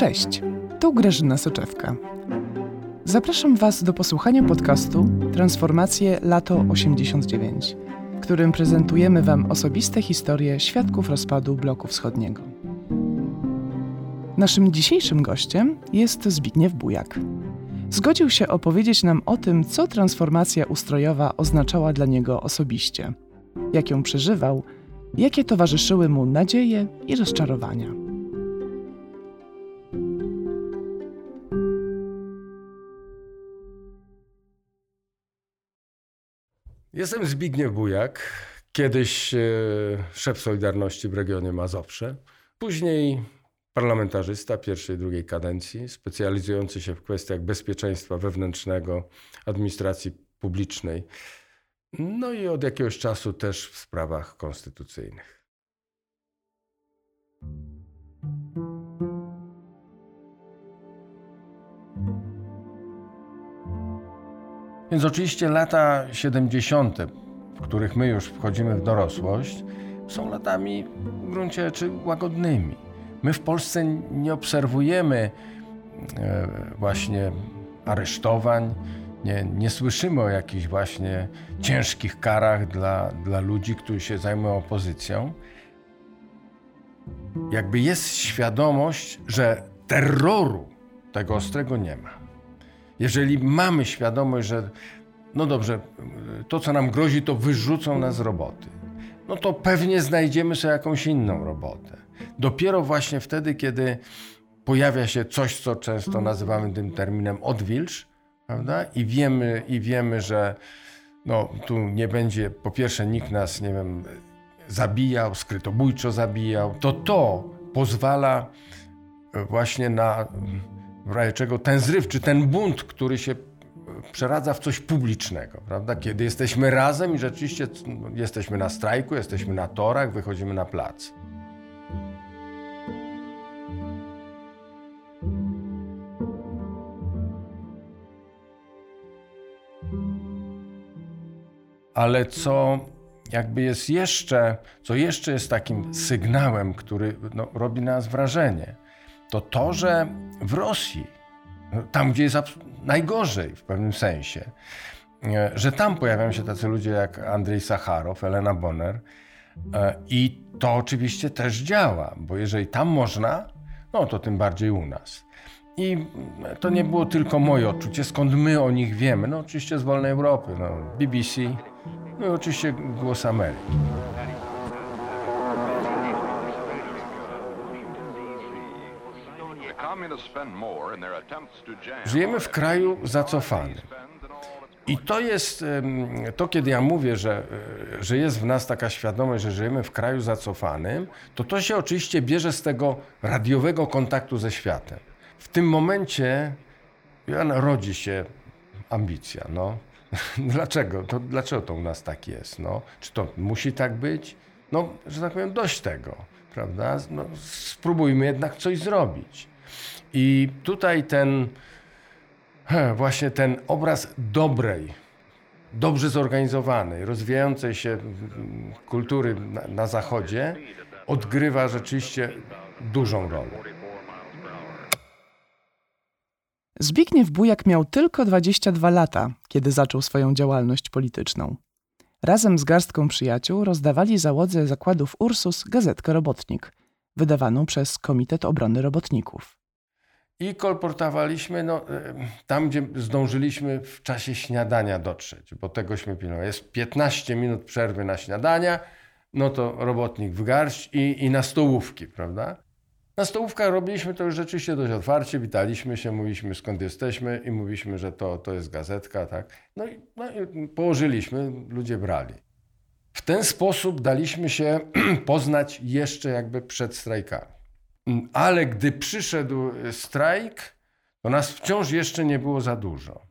Cześć, tu Grażyna Soczewka. Zapraszam Was do posłuchania podcastu Transformacje Lato 89, w którym prezentujemy Wam osobiste historie świadków rozpadu bloku wschodniego. Naszym dzisiejszym gościem jest Zbigniew Bujak. Zgodził się opowiedzieć nam o tym, co transformacja ustrojowa oznaczała dla niego osobiście, jak ją przeżywał, jakie towarzyszyły mu nadzieje i rozczarowania. Jestem Zbigniew Bujak, kiedyś e, szef Solidarności w regionie Mazowsze, później parlamentarzysta pierwszej i drugiej kadencji, specjalizujący się w kwestiach bezpieczeństwa wewnętrznego, administracji publicznej, no i od jakiegoś czasu też w sprawach konstytucyjnych. Więc oczywiście lata 70., w których my już wchodzimy w dorosłość, są latami w gruncie rzeczy łagodnymi. My w Polsce nie obserwujemy e, właśnie aresztowań, nie, nie słyszymy o jakichś właśnie ciężkich karach dla, dla ludzi, którzy się zajmują opozycją. Jakby jest świadomość, że terroru tego ostrego nie ma. Jeżeli mamy świadomość, że no dobrze, to co nam grozi, to wyrzucą nas z roboty, no to pewnie znajdziemy sobie jakąś inną robotę. Dopiero właśnie wtedy, kiedy pojawia się coś, co często nazywamy tym terminem odwilż, prawda? I wiemy, i wiemy, że no, tu nie będzie, po pierwsze, nikt nas, nie wiem, zabijał, skrytobójczo zabijał, to to pozwala właśnie na, w razie czego, ten zryw, czy ten bunt, który się przeradza w coś publicznego, prawda? Kiedy jesteśmy razem i rzeczywiście jesteśmy na strajku, jesteśmy na torach, wychodzimy na plac. Ale co jakby jest jeszcze, co jeszcze jest takim sygnałem, który no, robi nas wrażenie, to to, że w Rosji, tam gdzie jest najgorzej w pewnym sensie, e, że tam pojawiają się tacy ludzie jak Andrzej Sacharow, Elena Bonner e, i to oczywiście też działa, bo jeżeli tam można, no to tym bardziej u nas. I to nie było tylko moje odczucie, skąd my o nich wiemy. No oczywiście z wolnej Europy, no, BBC, no i oczywiście Głos Ameryki. Żyjemy w kraju zacofanym. I to jest to, kiedy ja mówię, że, e, że jest w nas taka świadomość, że żyjemy w kraju zacofanym, to to się oczywiście bierze z tego radiowego kontaktu ze światem. W tym momencie rodzi się ambicja. No. Dlaczego? To, dlaczego to u nas tak jest? No? Czy to musi tak być? No, że tak powiem, dość tego, prawda? No, spróbujmy jednak coś zrobić. I tutaj ten, właśnie ten obraz dobrej, dobrze zorganizowanej, rozwijającej się kultury na, na Zachodzie odgrywa rzeczywiście dużą rolę. Zbigniew Bujak miał tylko 22 lata, kiedy zaczął swoją działalność polityczną. Razem z garstką przyjaciół rozdawali załodze zakładów Ursus gazetkę Robotnik, wydawaną przez Komitet Obrony Robotników. I kolportowaliśmy no, e, tam, gdzie zdążyliśmy w czasie śniadania dotrzeć, bo tegośmy pilnowali. Jest 15 minut przerwy na śniadania, no to robotnik w garść i, i na stołówki, prawda? Na stołówkach robiliśmy to już rzeczywiście dość otwarcie, witaliśmy się, mówiliśmy skąd jesteśmy i mówiliśmy, że to, to jest gazetka, tak. No i, no i położyliśmy, ludzie brali. W ten sposób daliśmy się poznać jeszcze jakby przed strajkami. Ale gdy przyszedł strajk, to nas wciąż jeszcze nie było za dużo.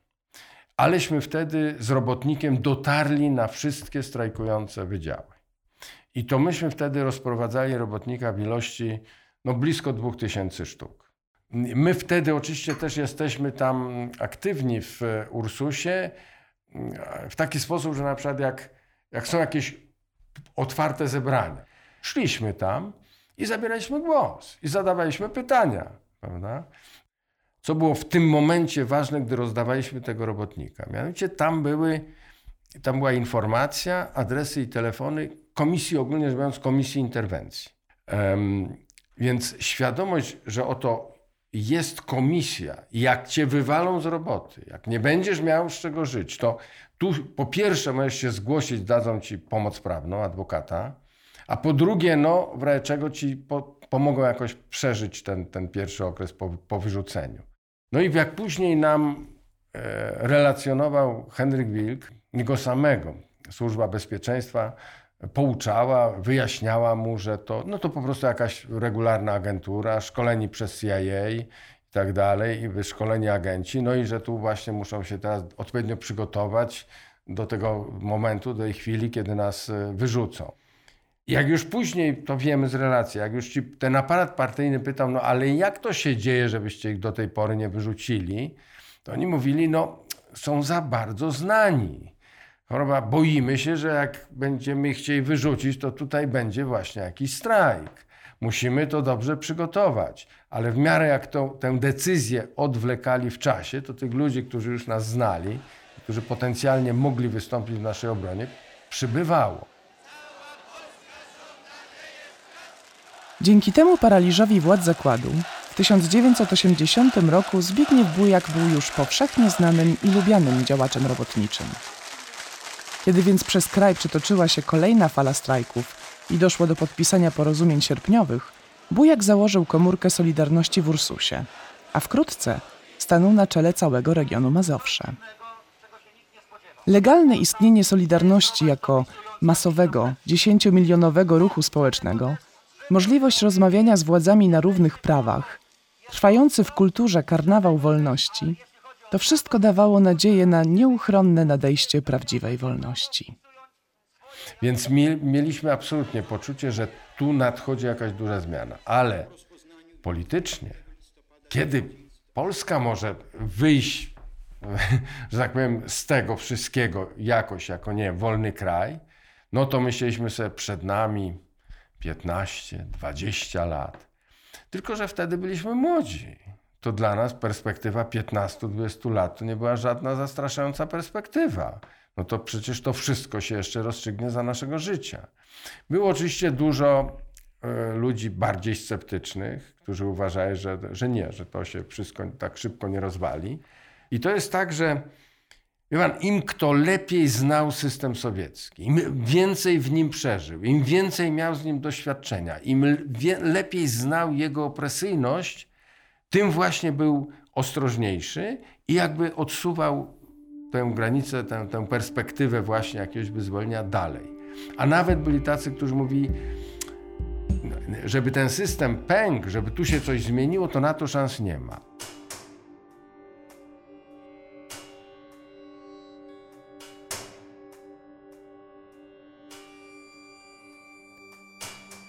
Aleśmy wtedy z robotnikiem dotarli na wszystkie strajkujące wydziały. I to myśmy wtedy rozprowadzali robotnika w ilości no blisko 2000 sztuk. My wtedy oczywiście też jesteśmy tam aktywni w Ursusie w taki sposób, że na przykład jak, jak są jakieś otwarte zebrania, szliśmy tam i zabieraliśmy głos i zadawaliśmy pytania. prawda? Co było w tym momencie ważne, gdy rozdawaliśmy tego robotnika? Mianowicie tam były, tam była informacja, adresy i telefony komisji, ogólnie rzecz biorąc, komisji interwencji. Um, więc świadomość, że oto jest komisja, jak cię wywalą z roboty, jak nie będziesz miał z czego żyć, to tu po pierwsze możesz się zgłosić, dadzą ci pomoc prawną, adwokata, a po drugie, no, w razie czego ci po, pomogą jakoś przeżyć ten, ten pierwszy okres po, po wyrzuceniu. No i jak później nam e, relacjonował Henryk Wilk, jego samego, Służba Bezpieczeństwa pouczała, wyjaśniała mu, że to, no to po prostu jakaś regularna agentura, szkoleni przez CIA i tak dalej, i wyszkoleni agenci, no i że tu właśnie muszą się teraz odpowiednio przygotować do tego momentu, do tej chwili, kiedy nas e, wyrzucą. Jak już później, to wiemy z relacji, jak już ci ten aparat partyjny pytał, no ale jak to się dzieje, żebyście ich do tej pory nie wyrzucili, to oni mówili, no są za bardzo znani. Choroba, boimy się, że jak będziemy chcieli wyrzucić, to tutaj będzie właśnie jakiś strajk. Musimy to dobrze przygotować. Ale w miarę jak to, tę decyzję odwlekali w czasie, to tych ludzi, którzy już nas znali, którzy potencjalnie mogli wystąpić w naszej obronie, przybywało. Dzięki temu paraliżowi władz zakładu w 1980 roku Zbigniew Bujak był już powszechnie znanym i lubianym działaczem robotniczym. Kiedy więc przez kraj przetoczyła się kolejna fala strajków i doszło do podpisania porozumień sierpniowych, Bujak założył komórkę Solidarności w Ursusie, a wkrótce stanął na czele całego regionu Mazowsze. Legalne istnienie Solidarności jako masowego, dziesięciomilionowego ruchu społecznego, możliwość rozmawiania z władzami na równych prawach, trwający w kulturze karnawał wolności – to wszystko dawało nadzieję na nieuchronne nadejście prawdziwej wolności. Więc mieliśmy absolutnie poczucie, że tu nadchodzi jakaś duża zmiana. Ale politycznie, kiedy Polska może wyjść, że tak powiem, z tego wszystkiego jakoś, jako nie wolny kraj, no to myśleliśmy sobie przed nami 15, 20 lat. Tylko, że wtedy byliśmy młodzi to dla nas perspektywa 15-20 lat to nie była żadna zastraszająca perspektywa. No to przecież to wszystko się jeszcze rozstrzygnie za naszego życia. Było oczywiście dużo y, ludzi bardziej sceptycznych, którzy uważają, że, że nie, że to się wszystko tak szybko nie rozwali. I to jest tak, że pan, im kto lepiej znał system sowiecki, im więcej w nim przeżył, im więcej miał z nim doświadczenia, im lepiej znał jego opresyjność, tym właśnie był ostrożniejszy i jakby odsuwał tę granicę, tę, tę perspektywę właśnie jakiegoś wyzwolenia dalej. A nawet byli tacy, którzy mówili, żeby ten system pękł, żeby tu się coś zmieniło, to na to szans nie ma.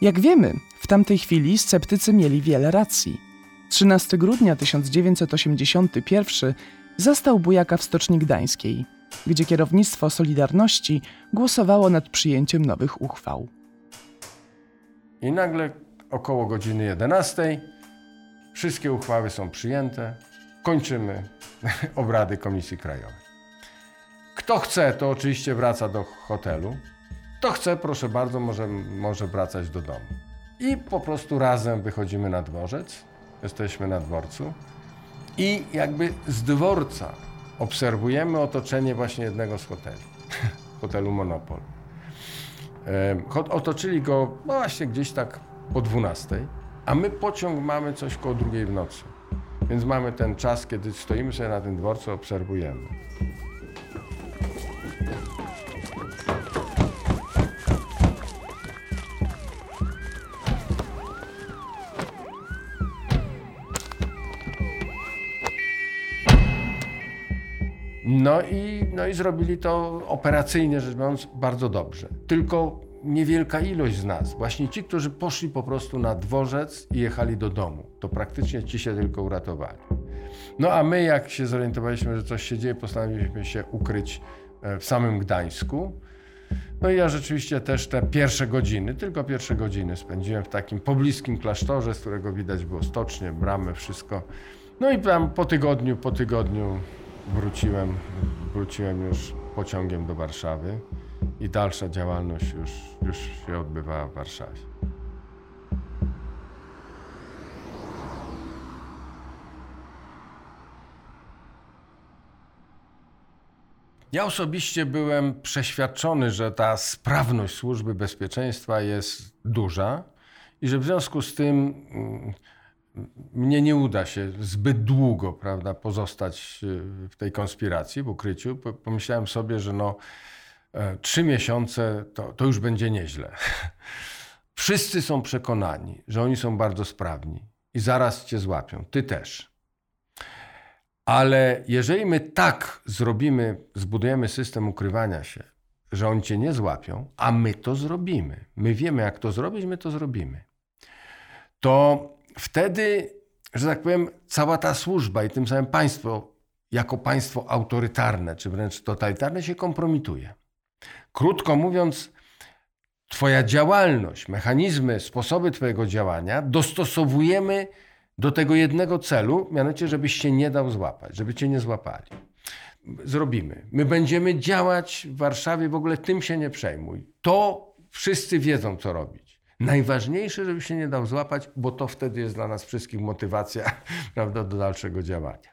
Jak wiemy, w tamtej chwili sceptycy mieli wiele racji. 13 grudnia 1981 zastał Bujaka w Stoczni Gdańskiej, gdzie kierownictwo Solidarności głosowało nad przyjęciem nowych uchwał. I nagle około godziny 11 wszystkie uchwały są przyjęte. Kończymy obrady Komisji Krajowej. Kto chce, to oczywiście wraca do hotelu. Kto chce, proszę bardzo, może, może wracać do domu. I po prostu razem wychodzimy na dworzec jesteśmy na dworcu i jakby z dworca obserwujemy otoczenie właśnie jednego z hoteli, hotelu Monopol. Otoczyli go właśnie gdzieś tak po 12, a my pociąg mamy coś koło drugiej w nocy. Więc mamy ten czas, kiedy stoimy sobie na tym dworcu, obserwujemy. No i, no i zrobili to operacyjnie rzecz biorąc bardzo dobrze. Tylko niewielka ilość z nas, właśnie ci, którzy poszli po prostu na dworzec i jechali do domu, to praktycznie ci się tylko uratowali. No a my, jak się zorientowaliśmy, że coś się dzieje, postanowiliśmy się ukryć e, w samym Gdańsku. No i ja rzeczywiście też te pierwsze godziny, tylko pierwsze godziny spędziłem w takim pobliskim klasztorze, z którego widać było stocznie, bramy, wszystko. No i tam po tygodniu, po tygodniu wróciłem, wróciłem już pociągiem do Warszawy i dalsza działalność już, już się odbywała w Warszawie. Ja osobiście byłem przeświadczony, że ta sprawność służby bezpieczeństwa jest duża i że w związku z tym mm, mnie nie uda się zbyt długo prawda, pozostać y, w tej konspiracji, w ukryciu. Pomyślałem sobie, że no, e, trzy miesiące to, to już będzie nieźle. Wszyscy są przekonani, że oni są bardzo sprawni i zaraz cię złapią. Ty też. Ale jeżeli my tak zrobimy, zbudujemy system ukrywania się, że oni cię nie złapią, a my to zrobimy, my wiemy, jak to zrobić, my to zrobimy, to wtedy, że tak powiem, cała ta służba i tym samym państwo, jako państwo autorytarne, czy wręcz totalitarne, się kompromituje. Krótko mówiąc, Twoja działalność, mechanizmy, sposoby Twojego działania dostosowujemy do tego jednego celu, mianowicie, żebyś się nie dał złapać, żeby cię nie złapali. Zrobimy. My będziemy działać w Warszawie, w ogóle tym się nie przejmuj. To wszyscy wiedzą, co robić. Najważniejsze, żeby się nie dał złapać, bo to wtedy jest dla nas wszystkich motywacja prawda, do dalszego działania.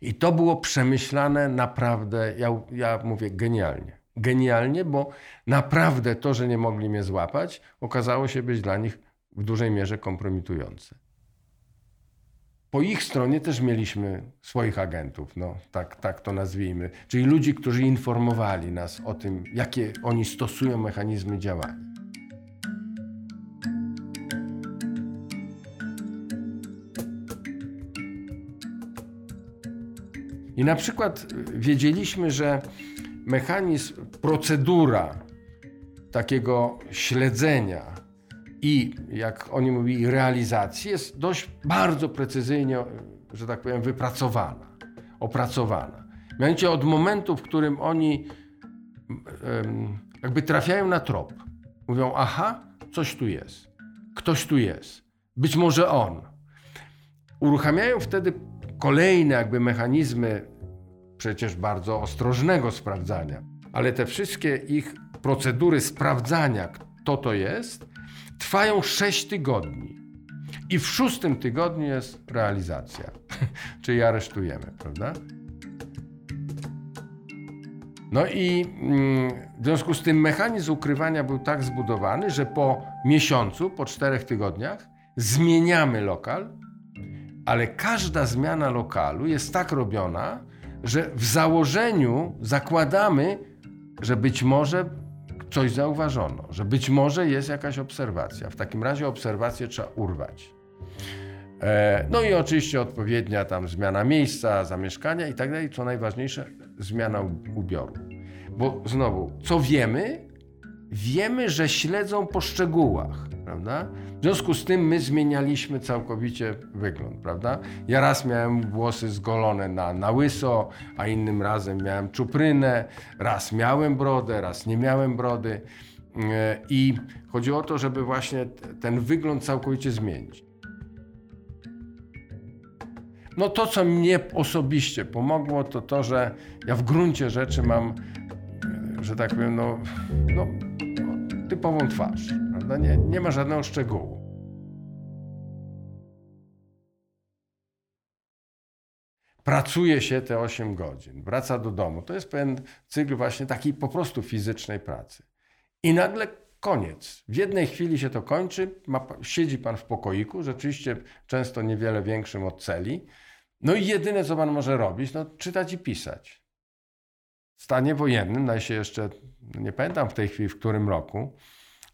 I to było przemyślane naprawdę, ja, ja mówię genialnie. Genialnie, bo naprawdę to, że nie mogli mnie złapać, okazało się być dla nich w dużej mierze kompromitujące po ich stronie też mieliśmy swoich agentów, no, tak, tak to nazwijmy, czyli ludzi, którzy informowali nas o tym, jakie oni stosują mechanizmy działania. I na przykład wiedzieliśmy, że mechanizm, procedura takiego śledzenia i, jak oni mówili, realizacji jest dość bardzo precyzyjnie, że tak powiem, wypracowana, opracowana. Mianowicie od momentu, w którym oni jakby trafiają na trop, mówią, aha, coś tu jest, ktoś tu jest, być może on. Uruchamiają wtedy kolejne jakby mechanizmy przecież bardzo ostrożnego sprawdzania, ale te wszystkie ich procedury sprawdzania, kto to jest, trwają 6 tygodni. I w szóstym tygodniu jest realizacja, czyli aresztujemy, prawda? No i mm, w związku z tym mechanizm ukrywania był tak zbudowany, że po miesiącu, po czterech tygodniach zmieniamy lokal, ale każda zmiana lokalu jest tak robiona, że w założeniu zakładamy, że być może coś zauważono, że być może jest jakaś obserwacja. W takim razie obserwację trzeba urwać. E, no i oczywiście odpowiednia tam zmiana miejsca, zamieszkania i tak dalej. Co najważniejsze, zmiana ubioru. Bo znowu, co wiemy? Wiemy, że śledzą po szczegółach prawda? W związku z tym my zmienialiśmy całkowicie wygląd, prawda? Ja raz miałem włosy zgolone na, na łyso, a innym razem miałem czuprynę, raz miałem brodę, raz nie miałem brody. E, I chodziło o to, żeby właśnie ten wygląd całkowicie zmienić. No to, co mnie osobiście pomogło, to to, że ja w gruncie rzeczy mam, e, że tak powiem, no, no typową twarz. Prawda? Nie, nie ma żadnego szczegółu. Pracuje się te 8 godzin, wraca do domu. To jest pewien cykl właśnie takiej po prostu fizycznej pracy. I nagle koniec. W jednej chwili się to kończy, ma, siedzi pan w pokoiku, rzeczywiście często niewiele większym od celi. No i jedyne, co pan może robić, no czytać i pisać. W stanie wojennym, no się jeszcze, nie pamiętam w tej chwili, w którym roku,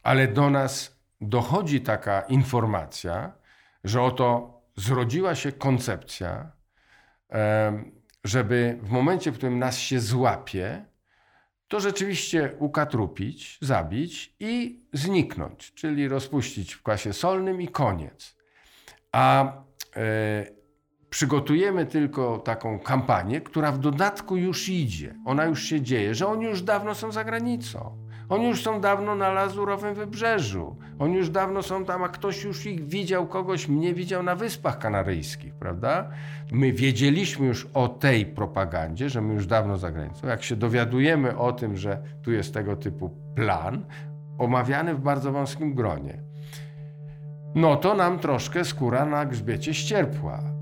ale do nas dochodzi taka informacja, że oto zrodziła się koncepcja, żeby w momencie, w którym nas się złapie, to rzeczywiście ukatrupić, zabić i zniknąć, czyli rozpuścić w kwasie solnym i koniec. A e, przygotujemy tylko taką kampanię, która w dodatku już idzie, ona już się dzieje, że oni już dawno są za granicą Oni już są dawno na Lazurowym Wybrzeżu. Oni już dawno są tam, a ktoś już ich widział, kogoś mnie widział na Wyspach Kanaryjskich, prawda? My wiedzieliśmy już o tej propagandzie, że my już dawno za granicą. Jak się dowiadujemy o tym, że tu jest tego typu plan, omawiany w bardzo wąskim gronie, no to nam troszkę skóra na grzbiecie ścierpła.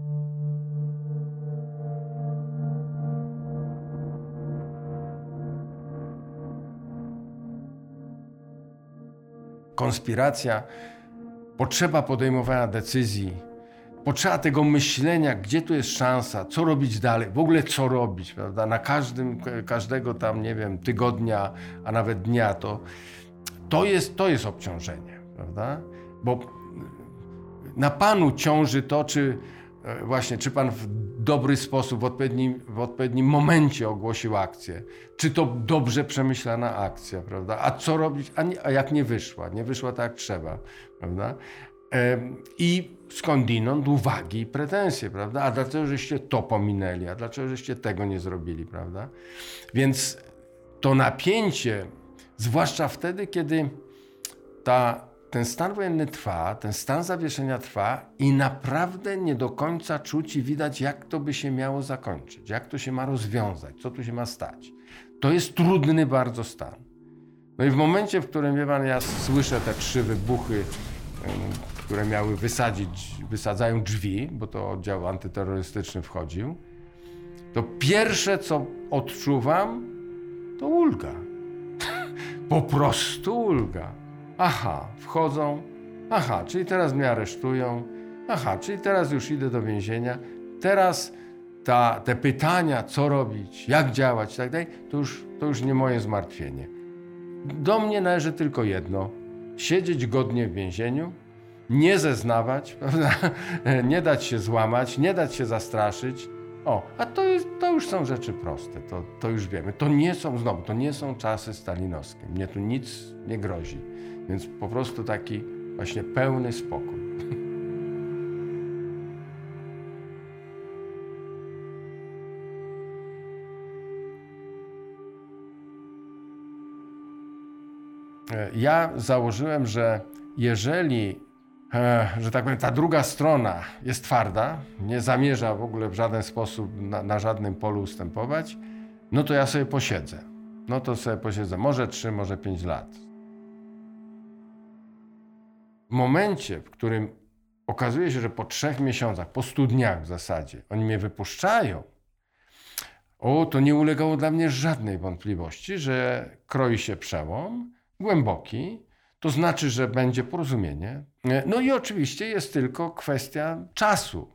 Konspiracja, potrzeba podejmowania decyzji, potrzeba tego myślenia, gdzie tu jest szansa, co robić dalej, w ogóle co robić, prawda? Na każdym, każdego tam, nie wiem, tygodnia, a nawet dnia, to, to, jest, to jest obciążenie, prawda? Bo na Panu ciąży to, czy E, właśnie, czy pan w dobry sposób, w odpowiednim, w odpowiednim momencie ogłosił akcję? Czy to dobrze przemyślana akcja, prawda? A co robić, a, nie, a jak nie wyszła? Nie wyszła tak jak trzeba, prawda? I skądinąd uwagi i pretensje, prawda? A dlaczego żeście to pominęli? A dlaczego żeście tego nie zrobili, prawda? Więc to napięcie, zwłaszcza wtedy, kiedy ta ten stan wojenny trwa, ten stan zawieszenia trwa i naprawdę nie do końca czuć i widać, jak to by się miało zakończyć, jak to się ma rozwiązać, co tu się ma stać. To jest trudny bardzo stan. No i w momencie, w którym wie pan, ja słyszę te trzy wybuchy, które miały wysadzić, wysadzają drzwi, bo to oddział antyterrorystyczny wchodził, to pierwsze, co odczuwam, to ulga. po prostu ulga. Aha, wchodzą. Aha, czyli teraz mnie aresztują. Aha, czyli teraz już idę do więzienia. Teraz ta, te pytania, co robić, jak działać i tak dalej, to już, to już nie moje zmartwienie. Do mnie należy tylko jedno: siedzieć godnie w więzieniu, nie zeznawać, prawda? nie dać się złamać, nie dać się zastraszyć. O, a to, jest, to już są rzeczy proste, to, to już wiemy. To nie są, znowu, to nie są czasy stalinowskie. Mnie tu nic nie grozi. Więc po prostu taki właśnie pełny spokój. Ja założyłem, że jeżeli, e, że tak powiem, ta druga strona jest twarda, nie zamierza w ogóle w żaden sposób na, na żadnym polu ustępować, no to ja sobie posiedzę. No to sobie posiedzę może trzy, może pięć lat w momencie, w którym okazuje się, że po trzech miesiącach, po stu dniach w zasadzie, oni mnie wypuszczają, o, to nie ulegało dla mnie żadnej wątpliwości, że kroi się przełom głęboki, to znaczy, że będzie porozumienie. No i oczywiście jest tylko kwestia czasu.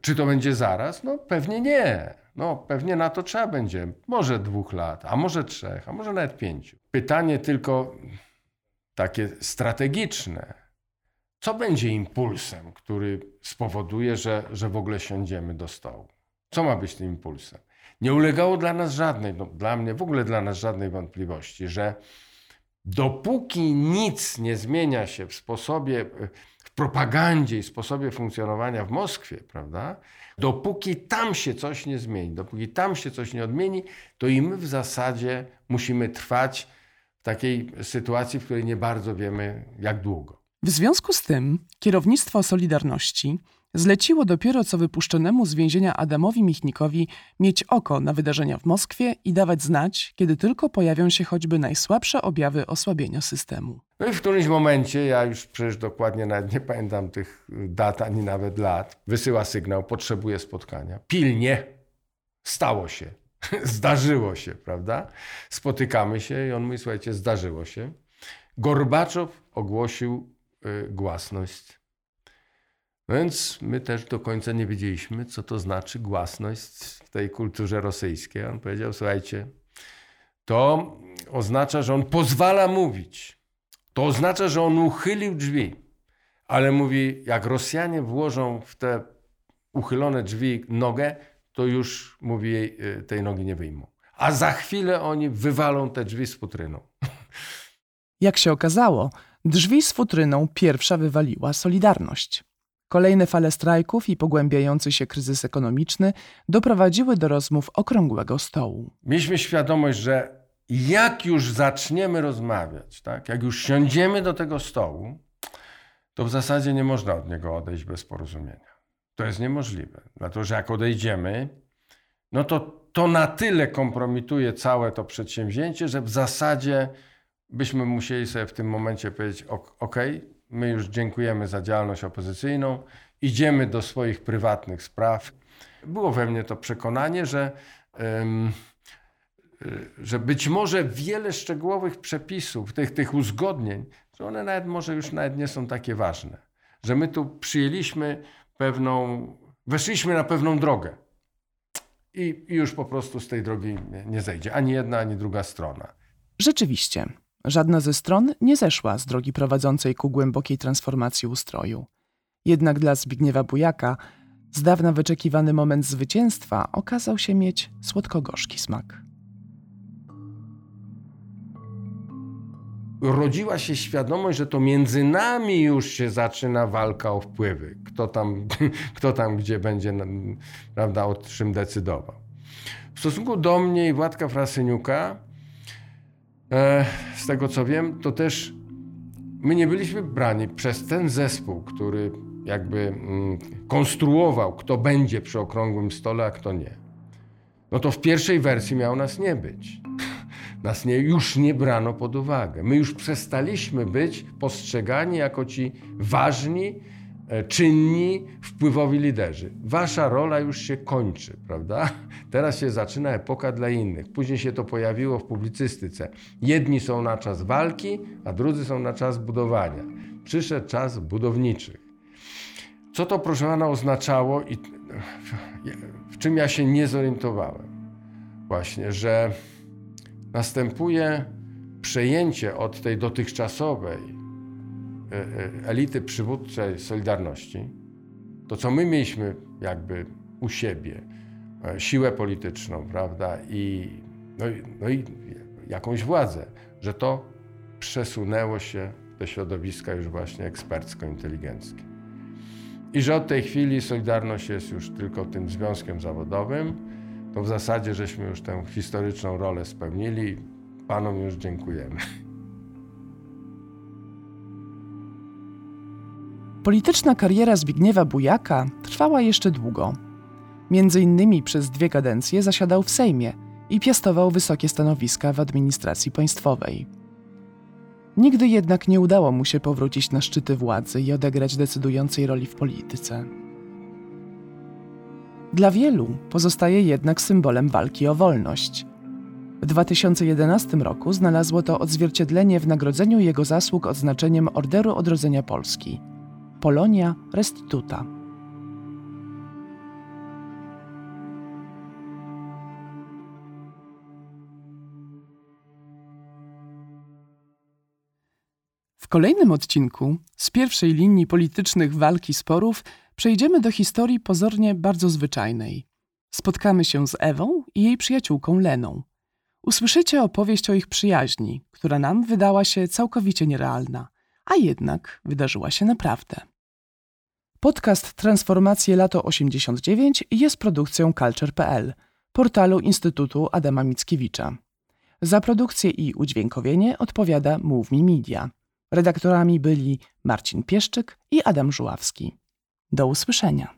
Czy to będzie zaraz? No pewnie nie. No pewnie na to trzeba będzie może dwóch lat, a może trzech, a może nawet pięciu. Pytanie tylko takie strategiczne co będzie impulsem, który spowoduje, że, że w ogóle siądziemy do stołu? Co ma być tym impulsem? Nie ulegało dla nas żadnej, no dla mnie w ogóle dla nas żadnej wątpliwości, że dopóki nic nie zmienia się w sposobie, w propagandzie i sposobie funkcjonowania w Moskwie, prawda? Dopóki tam się coś nie zmieni, dopóki tam się coś nie odmieni, to i my w zasadzie musimy trwać w takiej sytuacji, w której nie bardzo wiemy, jak długo. W związku z tym kierownictwo Solidarności zleciło dopiero co wypuszczonemu z więzienia Adamowi Michnikowi mieć oko na wydarzenia w Moskwie i dawać znać, kiedy tylko pojawią się choćby najsłabsze objawy osłabienia systemu. No i w którymś momencie, ja już przecież dokładnie nawet nie pamiętam tych dat ani nawet lat, wysyła sygnał, potrzebuje spotkania. Pilnie. Stało się. Zdarzyło się, prawda? Spotykamy się i on mówi, słuchajcie, zdarzyło się. Gorbaczow ogłosił Y, głasność. No więc my też do końca nie wiedzieliśmy, co to znaczy głasność w tej kulturze rosyjskiej. On powiedział: Słuchajcie, to oznacza, że on pozwala mówić. To oznacza, że on uchylił drzwi. Ale mówi, jak Rosjanie włożą w te uchylone drzwi nogę, to już, mówi, y, tej nogi nie wyjmą. A za chwilę oni wywalą te drzwi z futryną. Jak się okazało, Drzwi z futryną pierwsza wywaliła Solidarność. Kolejne fale strajków i pogłębiający się kryzys ekonomiczny doprowadziły do rozmów okrągłego stołu. Mieliśmy świadomość, że jak już zaczniemy rozmawiać, tak? jak już siądziemy do tego stołu, to w zasadzie nie można od niego odejść bez porozumienia. To jest niemożliwe, dlatego że jak odejdziemy, no to to na tyle kompromituje całe to przedsięwzięcie, że w zasadzie byśmy musieli sobie w tym momencie powiedzieć: OK, my już dziękujemy za działalność opozycyjną, idziemy do swoich prywatnych spraw. Było we mnie to przekonanie, że. Um, że być może wiele szczegółowych przepisów, tych, tych uzgodnień, że one nawet może już nawet nie są takie ważne. Że my tu przyjęliśmy pewną, weszliśmy na pewną drogę i, i już po prostu z tej drogi nie, nie zejdzie ani jedna, ani druga strona. Rzeczywiście, żadna ze stron nie zeszła z drogi prowadzącej ku głębokiej transformacji ustroju. Jednak dla Zbigniewa Bujaka z dawna wyczekiwany moment zwycięstwa okazał się mieć słodko-gorzki smak. rodziła się świadomość, że to między nami już się zaczyna walka o wpływy. Kto tam, kto tam gdzie będzie prawda, o czym decydował. W stosunku do mnie i Władka Frasyniuka, z tego co wiem, to też my nie byliśmy brani przez ten zespół, który jakby mm, konstruował, kto będzie przy okrągłym stole, a kto nie. No to w pierwszej wersji miało nas nie być nas nie, już nie brano pod uwagę. My już przestaliśmy być postrzegani jako ci ważni, e, czynni, wpływowi liderzy. Wasza rola już się kończy, prawda? Teraz się zaczyna epoka dla innych. Później się to pojawiło w publicystyce. Jedni są na czas walki, a drudzy są na czas budowania. Przyszedł czas budowniczych. Co to, proszę pana, oznaczało i w czym ja się nie zorientowałem? Właśnie, że następuje przejęcie od tej dotychczasowej e, e, elity przywódczej Solidarności, to co my mieliśmy jakby u siebie, e, siłę polityczną, prawda, i, no, no i jakąś władzę, że to przesunęło się do środowiska już właśnie ekspercko-inteligenckie. I że od tej chwili Solidarność jest już tylko tym związkiem zawodowym, to w zasadzie żeśmy już tę historyczną rolę spełnili. Panom już dziękujemy. Polityczna kariera Zbigniewa Bujaka trwała jeszcze długo. Między innymi przez dwie kadencje zasiadał w Sejmie i piastował wysokie stanowiska w administracji państwowej. Nigdy jednak nie udało mu się powrócić na szczyty władzy i odegrać decydującej roli w polityce. Dla wielu pozostaje jednak symbolem walki o wolność. W 2011 roku znalazło to odzwierciedlenie w nagrodzeniu jego zasług odznaczeniem Orderu Odrodzenia Polski. Polonia Restituta. W kolejnym odcinku z pierwszej linii politycznych walki sporów przejdziemy do historii pozornie bardzo zwyczajnej. Spotkamy się z Ewą i jej przyjaciółką Leną. Usłyszycie opowieść o ich przyjaźni, która nam wydała się całkowicie nierealna, a jednak wydarzyła się naprawdę. Podcast Transformacje Lato 89 jest produkcją Culture.pl, portalu Instytutu Adama Mickiewicza. Za produkcję i udźwiękowienie odpowiada Move Me Media. Redaktorami byli Marcin Pieszczyk i Adam Żuławski. Do usłyszenia.